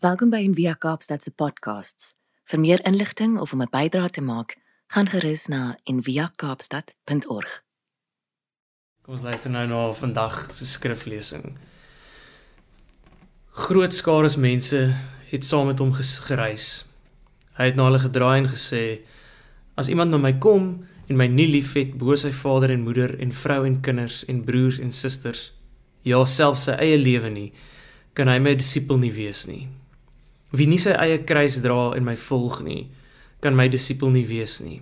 Welkom by Envia Kaapstad se podcasts. Vir meer inligting of om 'n bydrae te maak, gaan gerus na enviakaapstad.org. Kom ons luister nou na vandag se skriflesing. Groot skare mense het saam met hom gereis. Hy het na hulle gedraai en gesê: "As iemand na my kom en my nie liefhet bo sy vader en moeder en vrou en kinders en broers en susters, ja selfs sy eie lewe nie, kan hy my disipel nie wees nie." Wie nie sy eie kruis dra en my volg nie, kan my disipel nie wees nie.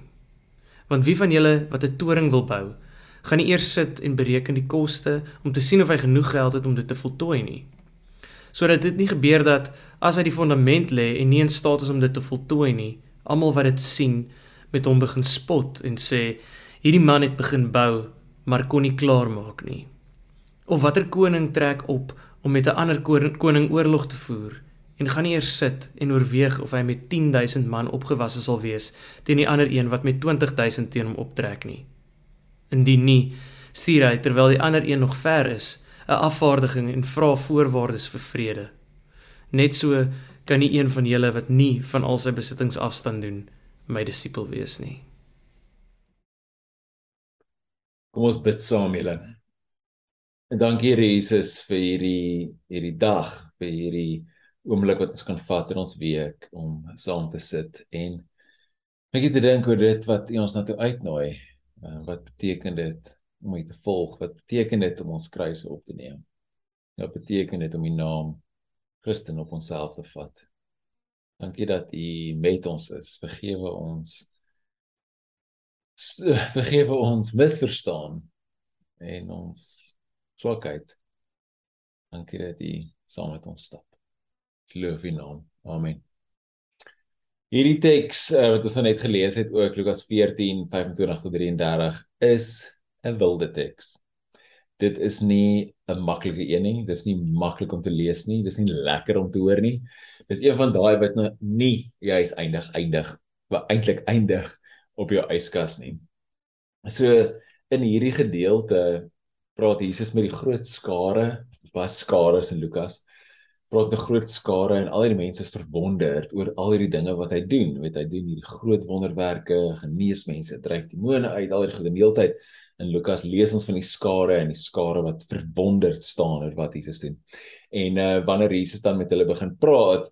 Want wie van julle wat 'n toring wil bou, gaan nie eers sit en bereken die koste om te sien of hy genoeg geld het om dit te voltooi nie. Sodat dit nie gebeur dat as hy die fondament lê en nie in staat is om dit te voltooi nie, almal wat dit sien met hom begin spot en sê hierdie man het begin bou, maar kon nie klaar maak nie. Of watter koning trek op om met 'n ander koning oorlog te voer? En gaan nie eers sit en oorweeg of hy met 10000 man opgewasse sal wees teen die ander een wat met 20000 teen hom optrek nie. Indien nie, stuur hy terwyl die ander een nog ver is, 'n afvaardiging en vra voorwaardes vir vrede. Net so kan nie een van julle wat nie van al sy besittings afstand doen, my disipel wees nie. Kom ons bid saam julle. En dankie Jesus vir hierdie hierdie dag, vir hierdie oomblik wat ons kan vat in ons week om saam te sit en net te dink oor dit wat U ons na toe uitnooi. Uh, wat beteken dit om U te volg? Wat beteken dit om ons kruise op te neem? Wat beteken dit om U naam Christen op onsself te vat? Dankie dat U met ons is. Vergewe ons vergewe ons misverstaan en ons swakheid. Dankie dat U saam met ons stap loof U naam. Amen. Hierdie teks uh, wat ons nou net gelees het ook Lukas 14:25 tot 33 is 'n wilde teks. Dit is nie 'n maklike een nie. Dis nie maklik om te lees nie. Dis nie lekker om te hoor nie. Dis een van daai wat nou nie juis eindig eindig wat eintlik eindig op jou yskas nie. So in hierdie gedeelte praat Jesus met die groot skare, was skare in Lukas praat 'n groot skare en al die mense is verwonderd oor al hierdie dinge wat hy doen. Weet hy doen hierdie groot wonderwerke, genees mense, dryf demone uit, al hierdie gedeeltyd in Lukas lees ons van die skare en die skare wat verwonderd staan oor wat Jesus doen. En uh wanneer Jesus dan met hulle begin praat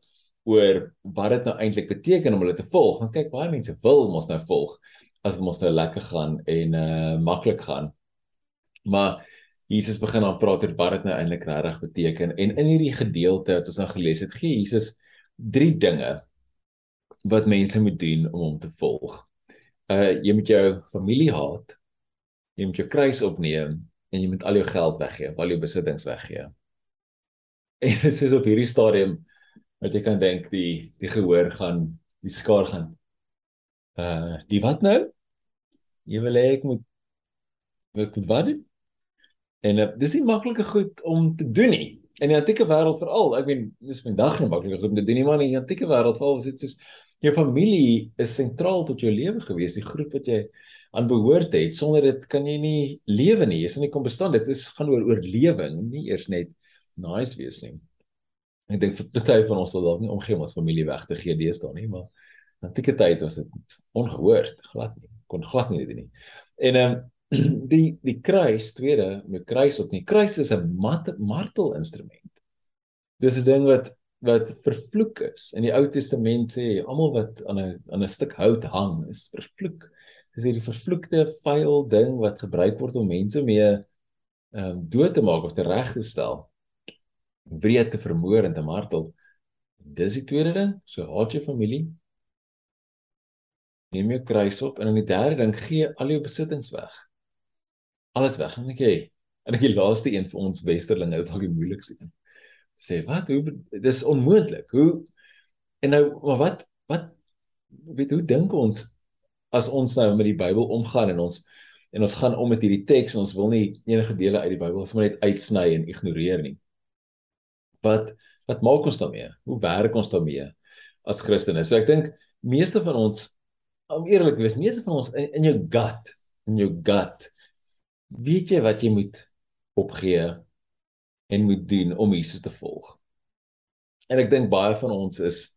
oor wat dit nou eintlik beteken om hulle te volg, want kyk baie mense wil mos nou volg as dit mos nou lekker gaan en uh maklik gaan. Maar Jesus begin dan praat oor wat dit nou eintlik regtig beteken en in hierdie gedeelte wat ons nou gelees het, gee Jesus drie dinge wat mense moet doen om hom te volg. Uh jy moet jou familie haat. Jy moet jou kruis opneem en jy moet al jou geld weggee, al jou besittings weggee. En dit is op hierdie stadium wat jy kan dink die die gehoor gaan die skaar gaan. Uh die wat nou? Jy wil hê ek moet ek moet wat doen? En uh, dis nie maklike goed om te doen nie. In die antieke wêreld veral, ek meen, dis vandag nie maklike goed om te doen nie, maar in die antieke wêreld veral was dit soos jou familie is sentraal tot jou lewe gewees, die groep wat jy aan behoort het. Sonder dit kan jy nie lewe nie. Jy sal nie kon bestaan. Dit is gaan oor oorlewing, nie eers net nice wees nie. Ek dink vir baie van ons sal dalk nie omgee om ons familie weg te gee deesdae nie, maar in antieke tyd was dit ongehoord, glad nie. Kon glad nie dit nie. En ehm um, die die kruis tweede met kruis op die kruis is 'n martel instrument. Dis 'n ding wat wat vervloek is. In die Ou Testament sê almal wat aan 'n aan 'n stuk hout hang is vervloek. Dis hierdie vervloekte vuil ding wat gebruik word om mense mee ehm um, dood te maak of te reg te stel. Wreed te vermoor en te martel. Dis die tweede ding. So haat jou familie. Neem jou kruis op en in die derde ding gee al jou besittings weg alles weg. En ek jy en ek die laaste een vir ons westerlinge is al die moeilikste een. Sê wat? Hoe dis onmoontlik. Hoe en nou maar wat wat weet hoe dink ons as ons nou met die Bybel omgaan en ons en ons gaan om met hierdie teks en ons wil nie enige dele uit die Bybel sommer net uitsny en ignoreer nie? Wat wat maak ons daarmee? Hoe werk ons daarmee as Christene? So ek dink meeste van ons om eerlik te wees meeste van ons in, in jou gut in jou gut weet jy wat jy moet opgee en moet doen om Jesus te volg? En ek dink baie van ons is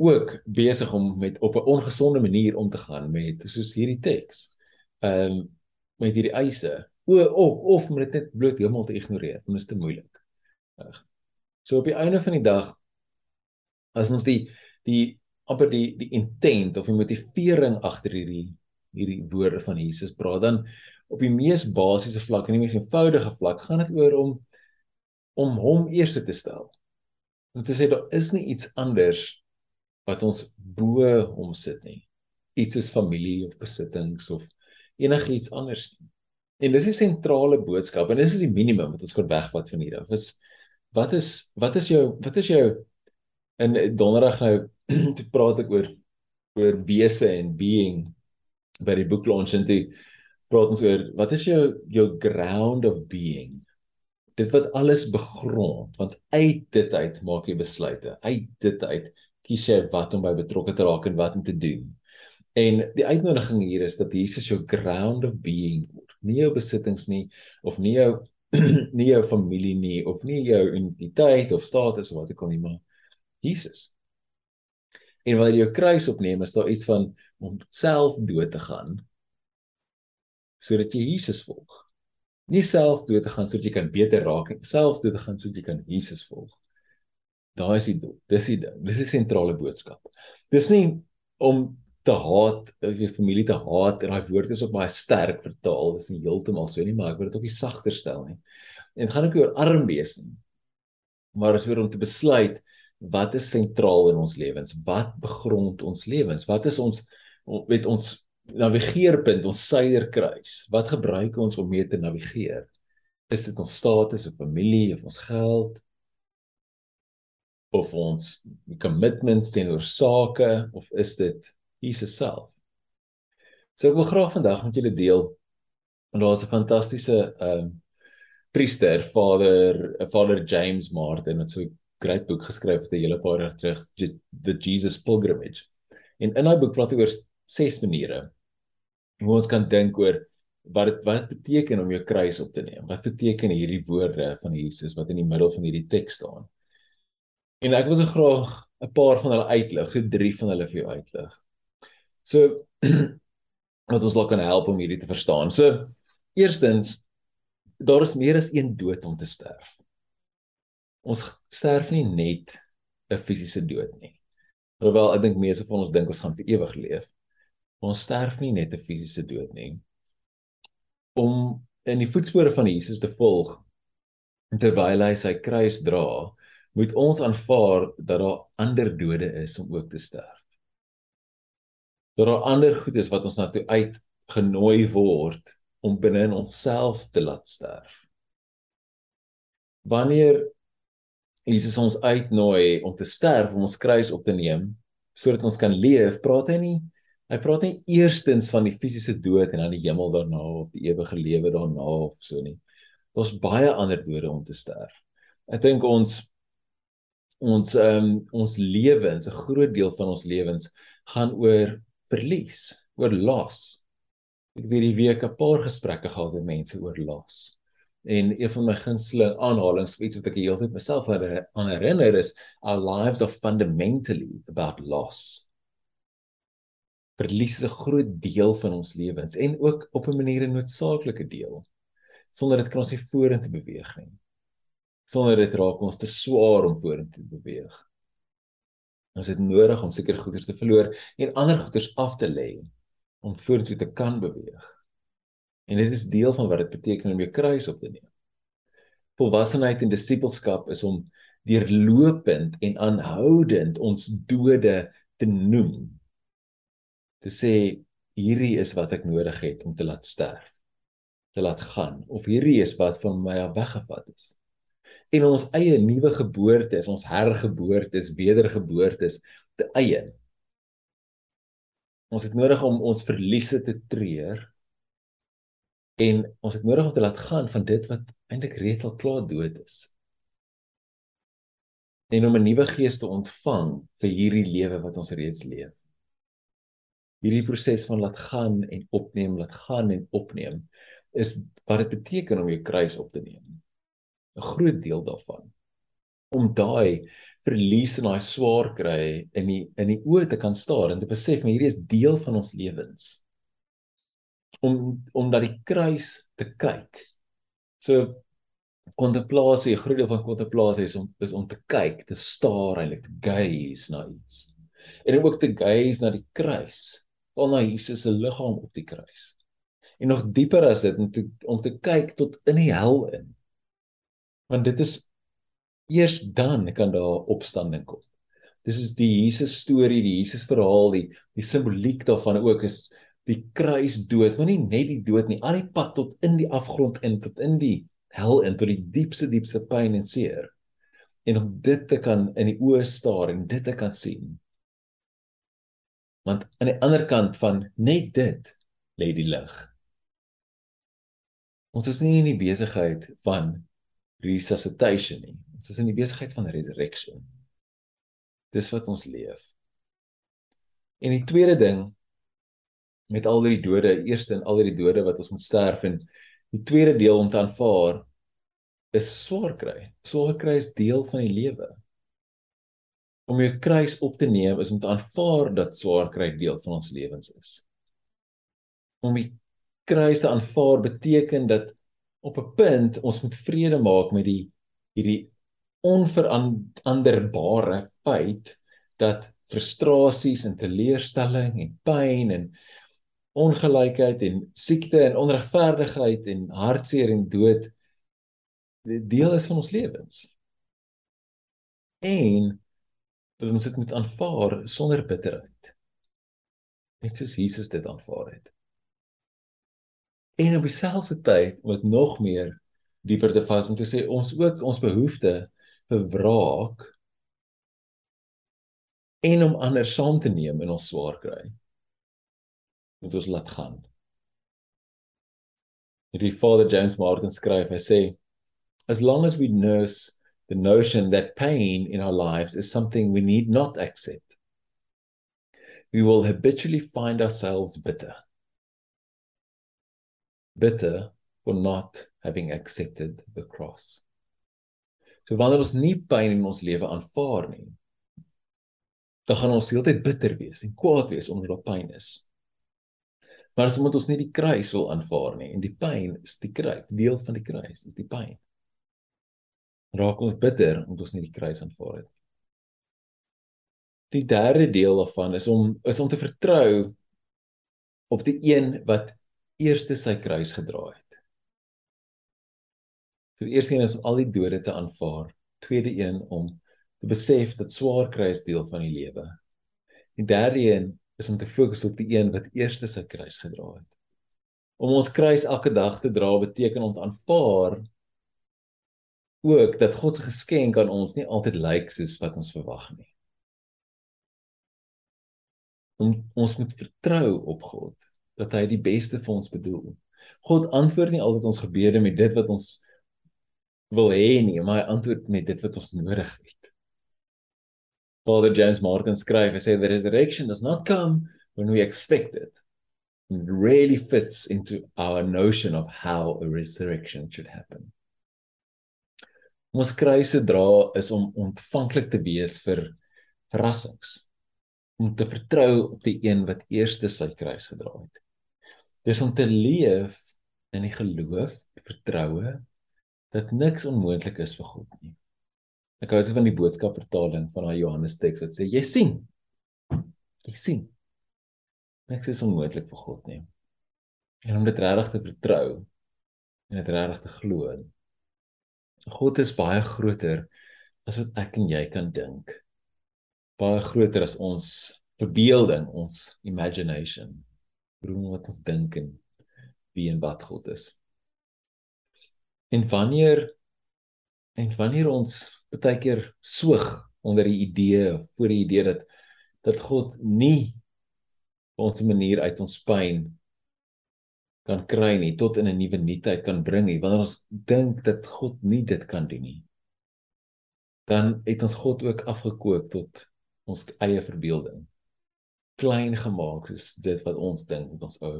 ook besig om met op 'n ongesonde manier om te gaan met soos hierdie teks. Ehm um, met hierdie eise. O of of om dit net bloot heeltemal te ignoreer, want dit is te moeilik. So op die einde van die dag as ons die die amper die die intent of die motivering agter hierdie hierdie woorde van Jesus praat dan op die mees basiese vlak en die mees eenvoudige vlak gaan dit oor om om hom eers te stel. Om te sê daar is nie iets anders wat ons bo hom sit nie. Iets soos familie of besittings of enigiets anders nie. En dis die sentrale boodskap en dis is die minimum wat ons kan wegvat van hierdie. Is wat is wat is jou wat is jou in donderdag nou te praat ek oor oor wese en being by die boek launch en toe praat ons oor wat is jou jou ground of being? Dit wat alles begrond want uit dit uit maak jy besluite. Uit dit uit kies jy wat om by betrokke te raak en wat om te doen. En die uitnodiging hier is dat Jesus jou ground of being word. Nie jou besittings nie of nie jou nie jou familie nie of nie jou identiteit of status of wat ek al nie maar Jesus. En wanneer jy jou kruis opneem, is daar iets van om self dood te gaan sodat jy Jesus volg. Nie self dood te gaan sodat jy kan beter raak nie, self dood te gaan sodat jy kan Jesus volg. Daai is die doel. Dis die ding. Dis die sentrale boodskap. Dis nie om te haat, of jy familie te haat en daai woord is ook baie sterk vertaal. Dis nie heeltemal so nie, maar ek wil dit ook nie sagter stel nie. En dit gaan ook oor arm wees nie. Maar as weer om te besluit wat is sentraal in ons lewens? Wat begrond ons lewens? Wat is ons met ons navigeerpunt, ons suiderkruis? Wat gebruik ons om mee te navigeer? Is dit ons status of familie of ons geld? Of ons commitments teenoor sake of is dit Jesus self? So ek wil graag vandag met julle deel en daar's 'n fantastiese ehm uh, priester, Vader Vader James Martin wat so great boek geskryf het 'n hele paar jaar terug The Jesus Pilgrimage. En in daai boek praat hy oor ses maniere hoe ons kan dink oor wat dit wat beteken om jou kruis op te neem. Wat beteken hierdie woorde van Jesus wat in die middel van hierdie teks staan? En ek wil se graag 'n paar van hulle uitlig, so drie van hulle vir jou uitlig. So wat ons kan help om hierdie te verstaan. So eerstens daar is meer as een dood om te sterf ons sterf nie net 'n fisiese dood nie. Terwyl ek dink meeste van ons dink ons gaan vir ewig leef. Ons sterf nie net 'n fisiese dood nie. Om in die voetspore van Jesus te volg terwyl hy sy kruis dra, moet ons aanvaar dat daar ander dode is om ook te sterf. Dat daar ander goed is wat ons na toe uitgenooi word om binne in onsself te laat sterf. Wanneer Jesus ons uitnooi om te sterf om ons kruis op te neem sodat ons kan leef, praat hy nie hy praat nie eerstens van die fisiese dood en dan die hemel daarna of die ewige lewe daarna of so nie. Daar's baie ander dode om te sterf. Ek dink ons ons ehm um, ons lewens, 'n groot deel van ons lewens gaan oor verlies, oor los. Ek het hierdie week 'n paar gesprekke gehad met mense oor los. En een van my gunsteling aanhalings vir iets wat ek die hele tyd myself aan herinner is our lives are fundamentally about loss. Verlies is 'n groot deel van ons lewens en ook op 'n manier 'n noodsaaklike deel. Sonder dit kan ons nie vorentoe beweeg nie. Sonder dit raak ons te swaar om vorentoe te beweeg. Ons het nodig om seker goederes te verloor en ander goederes af te lê om vorentoe te kan beweeg. En dit is deel van wat dit beteken om jou kruis op te neem. Volwassenheid en disippelskap is om deurlopend en aanhoudend ons dode te noem. Te sê hierdie is wat ek nodig het om te laat sterf, te laat gaan of hierdie is wat van my af weggevat is. En ons eie nuwe geboorte is ons hergeboorte, is wedergeboorte is te eie. Ons het nodig om ons verliese te treur En ons het nodig om te laat gaan van dit wat eintlik reeds al klaar dood is. En om 'n nuwe gees te ontvang vir hierdie lewe wat ons reeds leef. Hierdie proses van laat gaan en opneem, laat gaan en opneem is wat dit beteken om jou kruis op te neem. 'n Groot deel daarvan om daai verlies en daai swaar kry in die in die oë te kan staar en te besef maar hierdie is deel van ons lewens om om na die kruis te kyk. So kontemplasie, 'n groot deel van kontemplasie is om is om te kyk, te staar eintlik, te gaze na iets. En ook te gaze na die kruis, al na Jesus se liggaam op die kruis. En nog dieper as dit om te om te kyk tot in die hel in. Want dit is eers dan kan daar opstanding kom. Dis is die Jesus storie, die Jesus verhaal, die die simboliek daarvan ook is die kruisdood, maar nie net die dood nie, al die pad tot in die afgrond in, tot in die hel in, tot die diepste diepste pyn en seer. En om dit te kan in die oë staar en dit te kan sien. Want aan die ander kant van net dit lê die lig. Ons is nie in die besigheid van resuscitation nie. Ons is in die besigheid van resurrection. Dis wat ons leef. En die tweede ding met al die dode, eerste en al die dode wat ons moet sterf en die tweede deel om te aanvaar is swaar kry. Swaar kry is deel van die lewe. Om jou kruis op te neem is om te aanvaar dat swaar kry deel van ons lewens is. Om die kruis te aanvaar beteken dat op 'n punt ons moet vrede maak met die hierdie onveranderbare feit dat frustrasies en teleurstelling en pyn en ongelykheid en siekte en onregverdigheid en hartseer en dood deel is van ons lewens. En dat ons dit moet aanvaar sonder bitterheid. Net soos Jesus dit aanvaar het. En op dieselfde tyd met nog meer dieper te vas om te sê ons ook ons behoefte vir wraak en om ander saam te neem in ons swaar kry moet ons laat gaan. Hierdie Father James Martin skryf, hy sê as long as we nurse the notion that pain in our lives is something we need not accept we will habitually find ourselves bitter bitter for not having accepted the cross. So wanneer ons nie pyn in ons lewe aanvaar nie, dan gaan ons heeltyd bitter wees en kwaad wees omdat daar pyn is. Maar as omdat ons nie die kruis wil aanvaar nie en die pyn is die kruis, deel van die kruis is die pyn. Raak ons bitter omdat ons nie die kruis aanvaar het. Die derde deel daarvan is om is om te vertrou op die een wat eerste sy kruis gedra het. So die eerste een is om al die dode te aanvaar. Tweede een om te besef dat swaar kry is deel van die lewe. Die derde een is om te fokus op die een wat eerste sy kruis gedra het. Om ons kruis elke dag te dra beteken om te aanvaar ook dat God se geskenk aan ons nie altyd lyk soos wat ons verwag nie. Om ons moet vertrou op God dat hy die beste vir ons bedoel. God antwoord nie altyd ons gebede met dit wat ons wil hê nie, maar hy antwoord met dit wat ons nodig het. Father James Martin skryf, hy sê the resurrection does not come when we expect it. It really fits into our notion of how a resurrection should happen. Ons kruise dra is om ontvanklik te wees vir verrassings. Om te vertrou op die een wat eerste sy kruis gedra het. Dis om te leef in die geloof, die vertroue dat niks onmoontlik is vir God nie. Ek hou se van die boodskap vertaling van daai Johannes teks wat sê jy sien. Jy sien. Niks is onmoontlik vir God nie. En om dit regtig te vertrou en dit regtig te glo. God is baie groter as wat ek en jy kan dink. Baie groter as ons verbeelding, ons imagination. Hoe wat ons dink en wie en wat God is. En wanneer en wanneer ons baie keer soog onder die idee voor die idee dat dat God nie ons manier uit ons pyn kan kry nie tot in 'n nuwe nuutheid kan bring nie wanneer ons dink dat God nie dit kan doen nie dan het ons God ook afgekook tot ons eie verbeelding. Klein gemaak soos dit wat ons dink met ons ou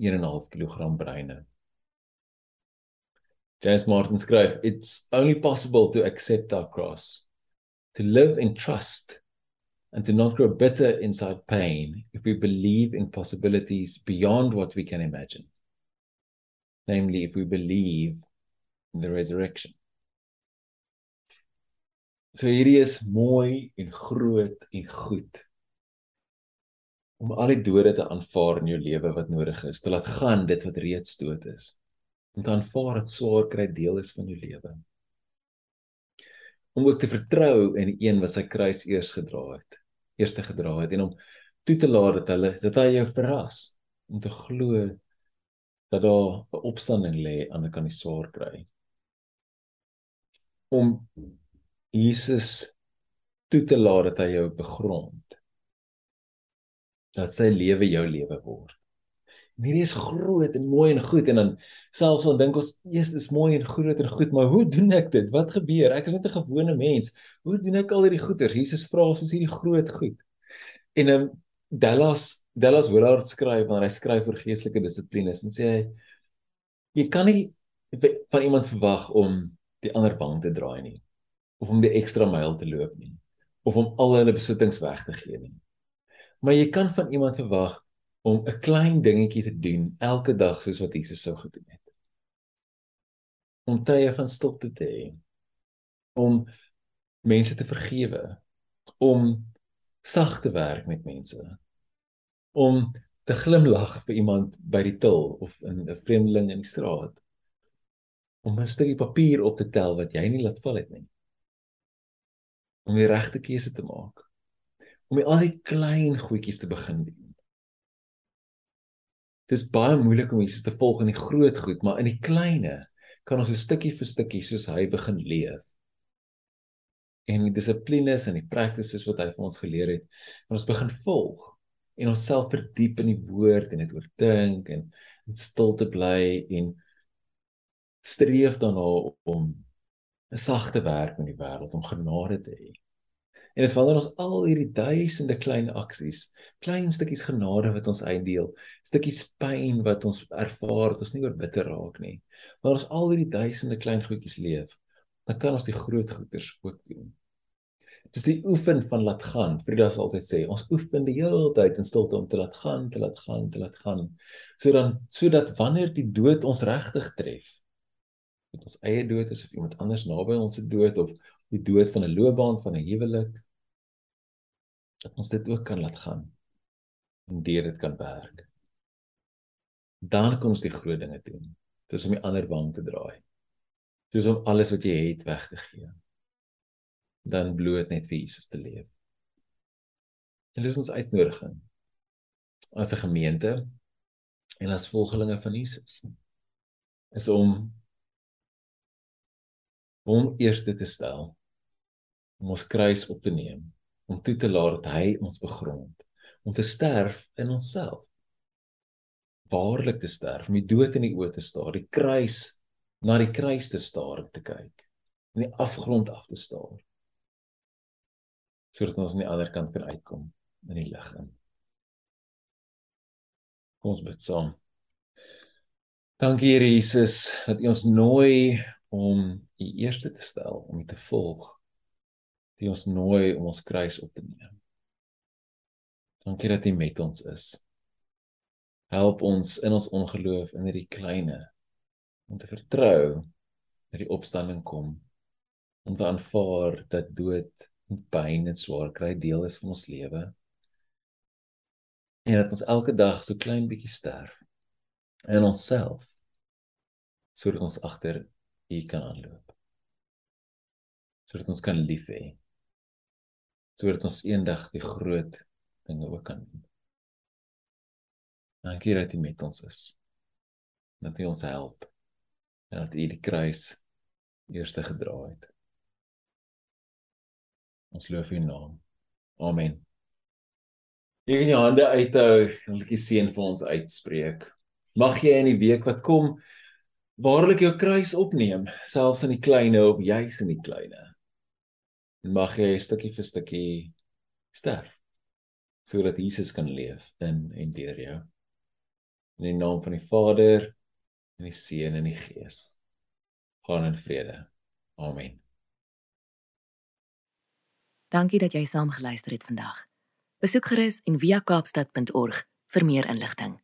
1.5 kg breine. James Martin skryf, "It's only possible to accept our cross to live in trust and to not grow bitter inside pain if we believe in possibilities beyond what we can imagine. Namely, if we believe in the resurrection. So hierdie is mooi en groot en goed. Om al die dode te aanvaar in jou lewe wat nodig is, te laat gaan dit wat reeds dood is. Om te aanvaar dat swaar kry deel is van jou lewe. Om ook te vertrou in die een wat sy kruis eers gedra het eerste gedra het en om toe te laat dat hulle dat hy jou verras om te glo dat daar 'n opstanding lê aan die kan die swaar kry. Om Jesus toe te laat dat hy jou begrond dat sy lewe jou lewe word En hierdie is groot en mooi en goed en dan selfs al dink ons eers dis mooi en groot en goed, maar hoe doen ek dit? Wat gebeur? Ek is net 'n gewone mens. Hoe doen ek al hierdie goeders? Jesus vra ons hierdie groot goed. En ehm um, Dallas Dallas Willard skryf wanneer hy skryf oor geestelike dissiplines en sê hy jy kan nie van iemand verwag om die ander wang te draai nie of om die ekstra myl te loop nie of om al hulle besittings weg te gee nie. Maar jy kan van iemand verwag om 'n klein dingetjie te doen elke dag soos wat Jesus sou gedoen het. Om tye van stilte te hê. Om mense te vergewe. Om sag te werk met mense. Om te glimlag vir iemand by die til of 'n vreemdeling in die straat. Om 'n stukkie papier op te tel wat jy nie laat val het nie. Om die regte keuse te maak. Om al die klein goedjies te begin doen dis baie moeilik om Jesus te volg in die groot goed, maar in die kleine kan ons 'n stukkie vir stukkie soos hy begin leef. En die dissiplines en die practices wat hy vir ons geleer het, en ons begin volg en onsself verdiep in die woord en dit oordink en in stilte bly en streef daarna om 'n sagte werk in die wêreld om genade te hê. En dis wanneer ons al hierdie duisende klein aksies, klein stukkies genade wat ons uitdeel, stukkies pyn wat ons ervaar dat ons nie oor bitter raak nie. Wanneer ons al hierdie duisende klein goedjies leef, dan kan ons die groot goeders ook doen. Dis die oefen van laat gaan. Frida sal altyd sê, ons oefen die hele tyd in stilte om te laat gaan, te laat gaan, te laat gaan. Sodat sodat wanneer die dood ons regtig tref, met ons eie dood is of iemand anders naby ons se dood of die dood van 'n loopbaan van 'n huwelik dat ons dit ook kan laat gaan en deur dit kan werk. Dan kom ons die groot dinge doen. Dis om die ander wang te draai. Dis om alles wat jy het weg te gee. Dan bloot net vir Jesus te leef. En dis ons uitnodiging as 'n gemeente en as volgelinge van Jesus is om hom eerste te stel om ons kruis op te neem, om toe te laat dat hy ons begrond, om te sterf in onsself. Waarlik te sterf, om die dood in die oë te staar, die kruis na die kruis te staar te kyk, in die afgrond af te staar. Sodat ons aan die ander kant kan uitkom in die lig in. Kom ons bid saam. Dankie Here Jesus dat U ons nooi om U eerste te stel, om U te volg die ons nooi om ons kruis op te neem. Dankie dat U met ons is. Help ons in ons ongeloof in hierdie kleine om te vertrou dat die opstanding kom om te aanvaar dat dood en pyn en swaar kry deel is van ons lewe en dat ons elke dag so klein bietjie sterf in onsself sodat ons agter U kan aanloop sodat ons kan lief hê sodat ons eendag die groot dinge ook kan doen. Dankie dat U met ons is. Dat U ons help en dat U die kruis eerste gedra het. Ons loof U naam. Amen. Jy kan jou hande uithou en 'n bietjie seën vir ons uitspreek. Mag jy in die week wat kom waarlik jou kruis opneem, selfs in die kleinste of juis in die kleinste mag jy stukkie vir stukkie sterf sodat Jesus kan leef in en deur jou. In die naam van die Vader en die Seun en die Gees. Gaan in vrede. Amen. Dankie dat jy saam geluister het vandag. Besoek gerus en via kaapstad.org vir meer inligting.